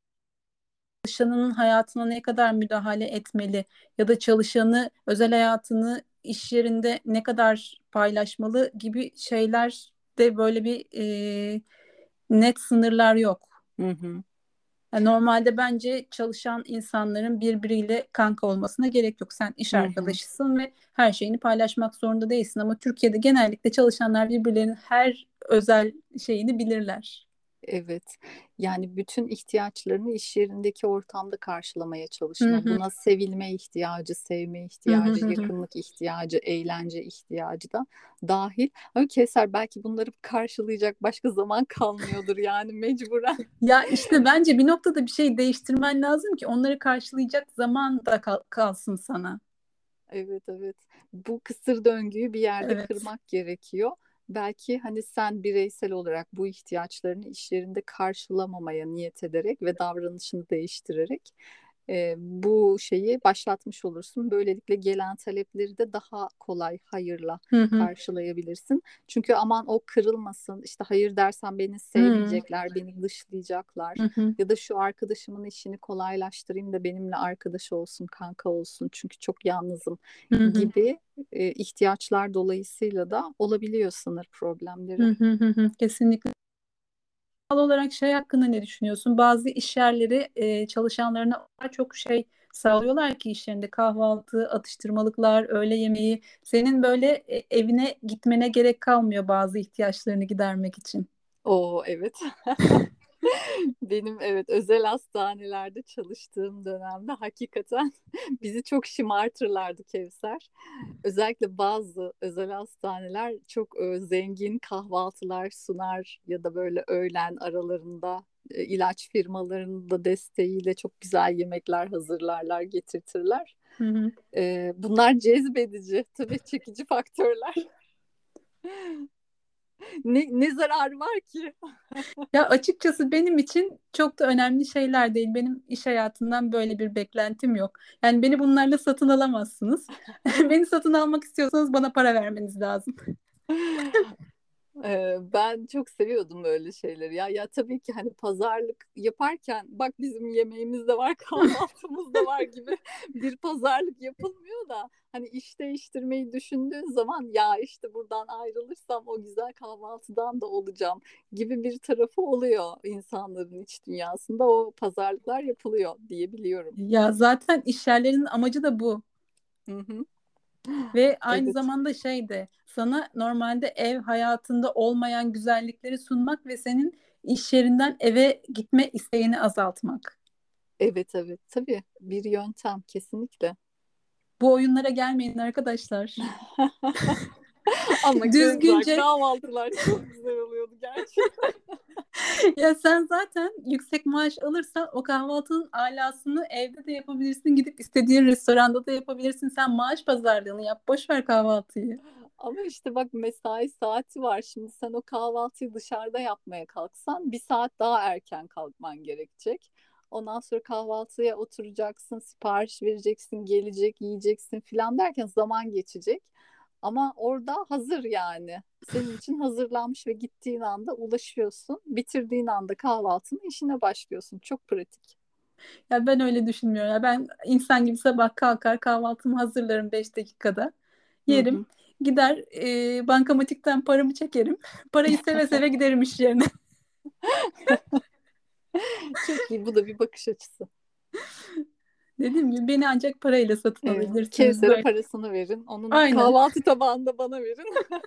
çalışanının hayatına ne kadar müdahale etmeli ya da çalışanı özel hayatını iş yerinde ne kadar paylaşmalı gibi şeyler de böyle bir e, net sınırlar yok. Hı hı. Yani normalde bence çalışan insanların birbiriyle kanka olmasına gerek yok. Sen iş arkadaşısın ve her şeyini paylaşmak zorunda değilsin. Ama Türkiye'de genellikle çalışanlar birbirlerinin her özel şeyini bilirler. Evet. Yani bütün ihtiyaçlarını iş yerindeki ortamda karşılamaya çalışma. Hı hı. Buna sevilme ihtiyacı, sevme ihtiyacı, hı hı. yakınlık ihtiyacı, eğlence ihtiyacı da dahil. Ama Keser belki bunları karşılayacak başka zaman kalmıyordur yani mecburen. ya işte bence bir noktada bir şey değiştirmen lazım ki onları karşılayacak zaman da kal- kalsın sana. Evet evet. Bu kısır döngüyü bir yerde evet. kırmak gerekiyor belki hani sen bireysel olarak bu ihtiyaçlarını iş yerinde karşılamamaya niyet ederek ve davranışını değiştirerek e, bu şeyi başlatmış olursun. Böylelikle gelen talepleri de daha kolay hayırla hı hı. karşılayabilirsin. Çünkü aman o kırılmasın işte hayır dersen beni sevmeyecekler, hı. beni dışlayacaklar hı hı. ya da şu arkadaşımın işini kolaylaştırayım da benimle arkadaş olsun, kanka olsun çünkü çok yalnızım hı hı. gibi e, ihtiyaçlar dolayısıyla da olabiliyor sınır problemleri. Hı hı hı. Kesinlikle olarak şey hakkında ne düşünüyorsun? Bazı iş yerleri e, çalışanlarına çok şey sağlıyorlar ki iş yerinde kahvaltı, atıştırmalıklar, öğle yemeği. Senin böyle e, evine gitmene gerek kalmıyor bazı ihtiyaçlarını gidermek için. Oo evet. Benim evet özel hastanelerde çalıştığım dönemde hakikaten bizi çok şımartırlardı Kevser. Özellikle bazı özel hastaneler çok zengin kahvaltılar sunar ya da böyle öğlen aralarında ilaç firmalarının da desteğiyle çok güzel yemekler hazırlarlar, getirtirler. Hı hı. Bunlar cezbedici, tabii çekici faktörler. ne, ne zararı var ki? ya açıkçası benim için çok da önemli şeyler değil. Benim iş hayatından böyle bir beklentim yok. Yani beni bunlarla satın alamazsınız. beni satın almak istiyorsanız bana para vermeniz lazım. ben çok seviyordum böyle şeyleri ya. Ya tabii ki hani pazarlık yaparken bak bizim yemeğimiz de var, kahvaltımız da var gibi bir pazarlık yapılmıyor da hani iş değiştirmeyi düşündüğün zaman ya işte buradan ayrılırsam o güzel kahvaltıdan da olacağım gibi bir tarafı oluyor insanların iç dünyasında. O pazarlıklar yapılıyor diyebiliyorum. Ya zaten iş yerlerinin amacı da bu. Hı hı. Ve aynı evet. zamanda şey de sana normalde ev hayatında olmayan güzellikleri sunmak ve senin iş yerinden eve gitme isteğini azaltmak. Evet evet tabii bir yöntem kesinlikle. Bu oyunlara gelmeyin arkadaşlar. Ama düzgünce kahvaltılar çok güzel oluyordu gerçekten. ya sen zaten yüksek maaş alırsan o kahvaltının alasını evde de yapabilirsin. Gidip istediğin restoranda da yapabilirsin. Sen maaş pazarlığını yap. Boş ver kahvaltıyı. Ama işte bak mesai saati var. Şimdi sen o kahvaltıyı dışarıda yapmaya kalksan bir saat daha erken kalkman gerekecek. Ondan sonra kahvaltıya oturacaksın, sipariş vereceksin, gelecek, yiyeceksin filan derken zaman geçecek. Ama orada hazır yani. Senin için hazırlanmış ve gittiğin anda ulaşıyorsun. Bitirdiğin anda kahvaltını işine başlıyorsun. Çok pratik. Ya ben öyle düşünmüyorum. Ya ben insan gibi sabah kalkar kahvaltımı hazırlarım 5 dakikada. Yerim. Hı hı. Gider e, bankamatikten paramı çekerim. Parayı seve seve giderim iş yerine. Çok iyi. Bu da bir bakış açısı. Dediğim gibi beni ancak parayla satın evet. alabilirsiniz. Kevser'e böyle. parasını verin. Onun Aynen. kahvaltı tabağını da bana verin.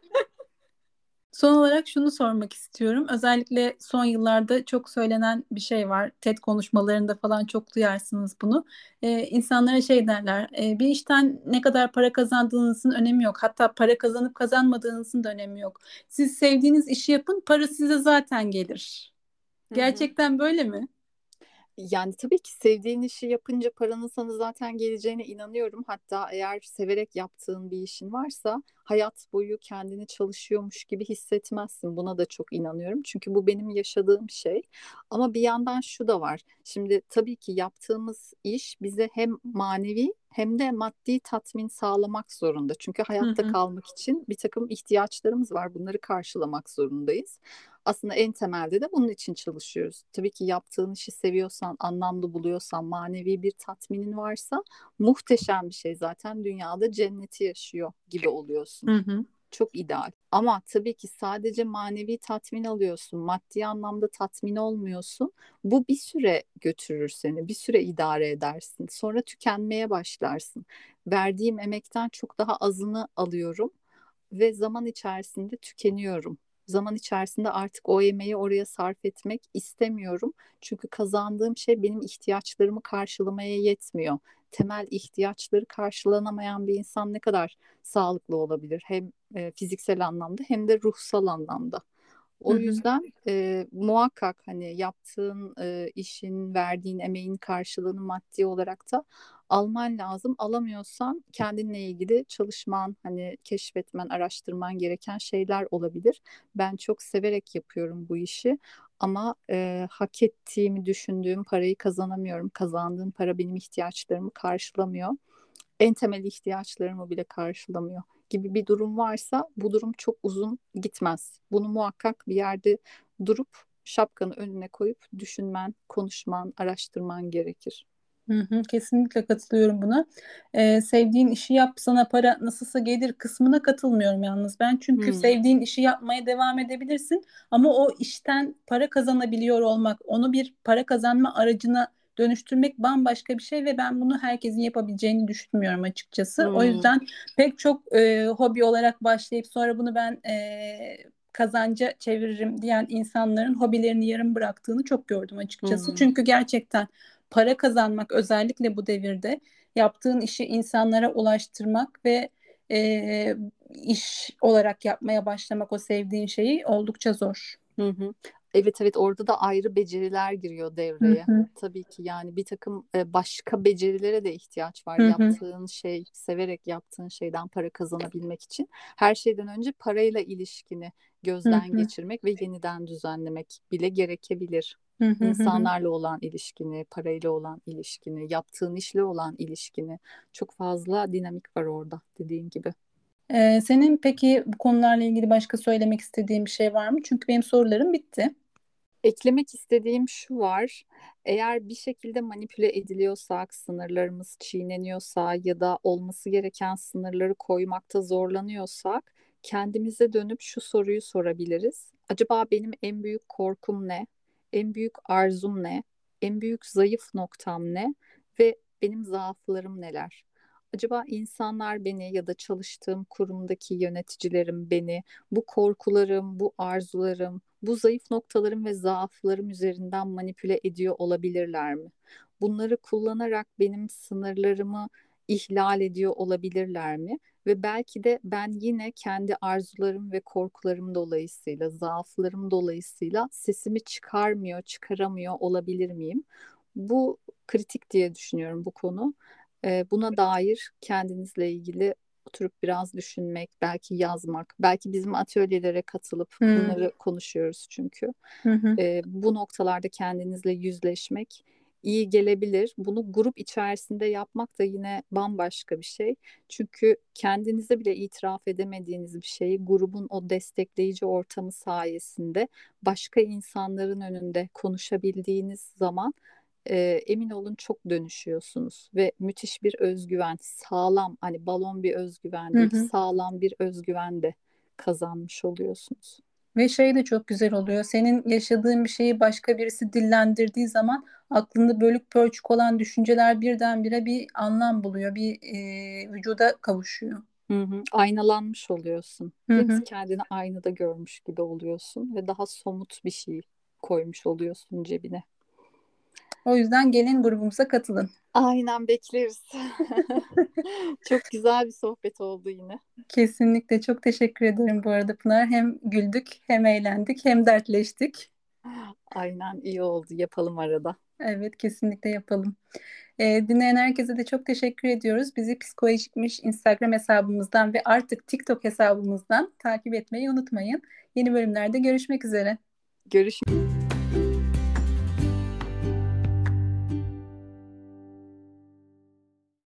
Son olarak şunu sormak istiyorum. Özellikle son yıllarda çok söylenen bir şey var. TED konuşmalarında falan çok duyarsınız bunu. Ee, insanlara şey derler. E, bir işten ne kadar para kazandığınızın önemi yok. Hatta para kazanıp kazanmadığınızın da önemi yok. Siz sevdiğiniz işi yapın, para size zaten gelir. Gerçekten Hı-hı. böyle mi? Yani tabii ki sevdiğin işi yapınca paranın sana zaten geleceğine inanıyorum. Hatta eğer severek yaptığın bir işin varsa hayat boyu kendini çalışıyormuş gibi hissetmezsin. Buna da çok inanıyorum. Çünkü bu benim yaşadığım şey. Ama bir yandan şu da var. Şimdi tabii ki yaptığımız iş bize hem manevi hem de maddi tatmin sağlamak zorunda. Çünkü hayatta hı hı. kalmak için bir takım ihtiyaçlarımız var. Bunları karşılamak zorundayız aslında en temelde de bunun için çalışıyoruz. Tabii ki yaptığın işi seviyorsan, anlamlı buluyorsan, manevi bir tatminin varsa muhteşem bir şey zaten dünyada cenneti yaşıyor gibi oluyorsun. Hı hı. Çok ideal. Ama tabii ki sadece manevi tatmin alıyorsun, maddi anlamda tatmin olmuyorsun. Bu bir süre götürür seni, bir süre idare edersin. Sonra tükenmeye başlarsın. Verdiğim emekten çok daha azını alıyorum ve zaman içerisinde tükeniyorum zaman içerisinde artık o emeği oraya sarf etmek istemiyorum. Çünkü kazandığım şey benim ihtiyaçlarımı karşılamaya yetmiyor. Temel ihtiyaçları karşılanamayan bir insan ne kadar sağlıklı olabilir? Hem e, fiziksel anlamda hem de ruhsal anlamda. O yüzden e, muhakkak hani yaptığın e, işin, verdiğin emeğin karşılığını maddi olarak da alman lazım. Alamıyorsan kendinle ilgili çalışman, hani keşfetmen, araştırman gereken şeyler olabilir. Ben çok severek yapıyorum bu işi ama e, hak ettiğimi düşündüğüm parayı kazanamıyorum. Kazandığım para benim ihtiyaçlarımı karşılamıyor. En temel ihtiyaçlarımı bile karşılamıyor gibi bir durum varsa bu durum çok uzun gitmez. Bunu muhakkak bir yerde durup şapkanı önüne koyup düşünmen, konuşman, araştırman gerekir. Hı hı, kesinlikle katılıyorum buna. Ee, sevdiğin işi yap sana para nasılsa gelir kısmına katılmıyorum yalnız ben. Çünkü hmm. sevdiğin işi yapmaya devam edebilirsin ama o işten para kazanabiliyor olmak, onu bir para kazanma aracına dönüştürmek bambaşka bir şey ve ben bunu herkesin yapabileceğini düşünmüyorum açıkçası. Hmm. O yüzden pek çok e, hobi olarak başlayıp sonra bunu ben e, kazanca çeviririm diyen insanların hobilerini yarım bıraktığını çok gördüm açıkçası. Hmm. Çünkü gerçekten para kazanmak özellikle bu devirde yaptığın işi insanlara ulaştırmak ve e, iş olarak yapmaya başlamak o sevdiğin şeyi oldukça zor. Hı hı. Evet evet orada da ayrı beceriler giriyor devreye. Hı hı. Tabii ki yani bir takım e, başka becerilere de ihtiyaç var. Hı hı. Yaptığın şey, severek yaptığın şeyden para kazanabilmek için. Her şeyden önce parayla ilişkini Hı gözden hı. geçirmek ve yeniden düzenlemek bile gerekebilir. İnsanlarla olan ilişkini, parayla olan ilişkini, yaptığın işle olan ilişkini çok fazla dinamik var orada dediğin gibi. Ee, senin peki bu konularla ilgili başka söylemek istediğin bir şey var mı? Çünkü benim sorularım bitti. Eklemek istediğim şu var. Eğer bir şekilde manipüle ediliyorsak, sınırlarımız çiğneniyorsa ya da olması gereken sınırları koymakta zorlanıyorsak, kendimize dönüp şu soruyu sorabiliriz. Acaba benim en büyük korkum ne? En büyük arzum ne? En büyük zayıf noktam ne? Ve benim zaaflarım neler? Acaba insanlar beni ya da çalıştığım kurumdaki yöneticilerim beni bu korkularım, bu arzularım, bu zayıf noktalarım ve zaaflarım üzerinden manipüle ediyor olabilirler mi? Bunları kullanarak benim sınırlarımı ihlal ediyor olabilirler mi? Ve belki de ben yine kendi arzularım ve korkularım dolayısıyla, zaaflarım dolayısıyla sesimi çıkarmıyor, çıkaramıyor olabilir miyim? Bu kritik diye düşünüyorum bu konu. Ee, buna dair kendinizle ilgili oturup biraz düşünmek, belki yazmak, belki bizim atölyelere katılıp Hmm. bunları konuşuyoruz çünkü. Hı hı. Ee, bu noktalarda kendinizle yüzleşmek iyi gelebilir. Bunu grup içerisinde yapmak da yine bambaşka bir şey. Çünkü kendinize bile itiraf edemediğiniz bir şeyi grubun o destekleyici ortamı sayesinde başka insanların önünde konuşabildiğiniz zaman e, emin olun çok dönüşüyorsunuz ve müthiş bir özgüven, sağlam hani balon bir özgüven Hı değil, hı. sağlam bir özgüven de kazanmış oluyorsunuz. Ve şey de çok güzel oluyor. Senin yaşadığın bir şeyi başka birisi dillendirdiği zaman aklında bölük pörçük olan düşünceler birdenbire bir anlam buluyor, bir e, vücuda kavuşuyor. Hı hı. Aynalanmış oluyorsun. Hı hı. Kendini aynada görmüş gibi oluyorsun ve daha somut bir şey koymuş oluyorsun cebine. O yüzden gelin grubumuza katılın. Aynen bekleriz. Çok güzel bir sohbet oldu yine. Kesinlikle çok teşekkür ederim bu arada Pınar. Hem güldük, hem eğlendik, hem dertleştik. Aynen iyi oldu. Yapalım arada. Evet, kesinlikle yapalım. Ee, dinleyen herkese de çok teşekkür ediyoruz. Bizi Psikolojikmiş Instagram hesabımızdan ve artık TikTok hesabımızdan takip etmeyi unutmayın. Yeni bölümlerde görüşmek üzere. Görüşmek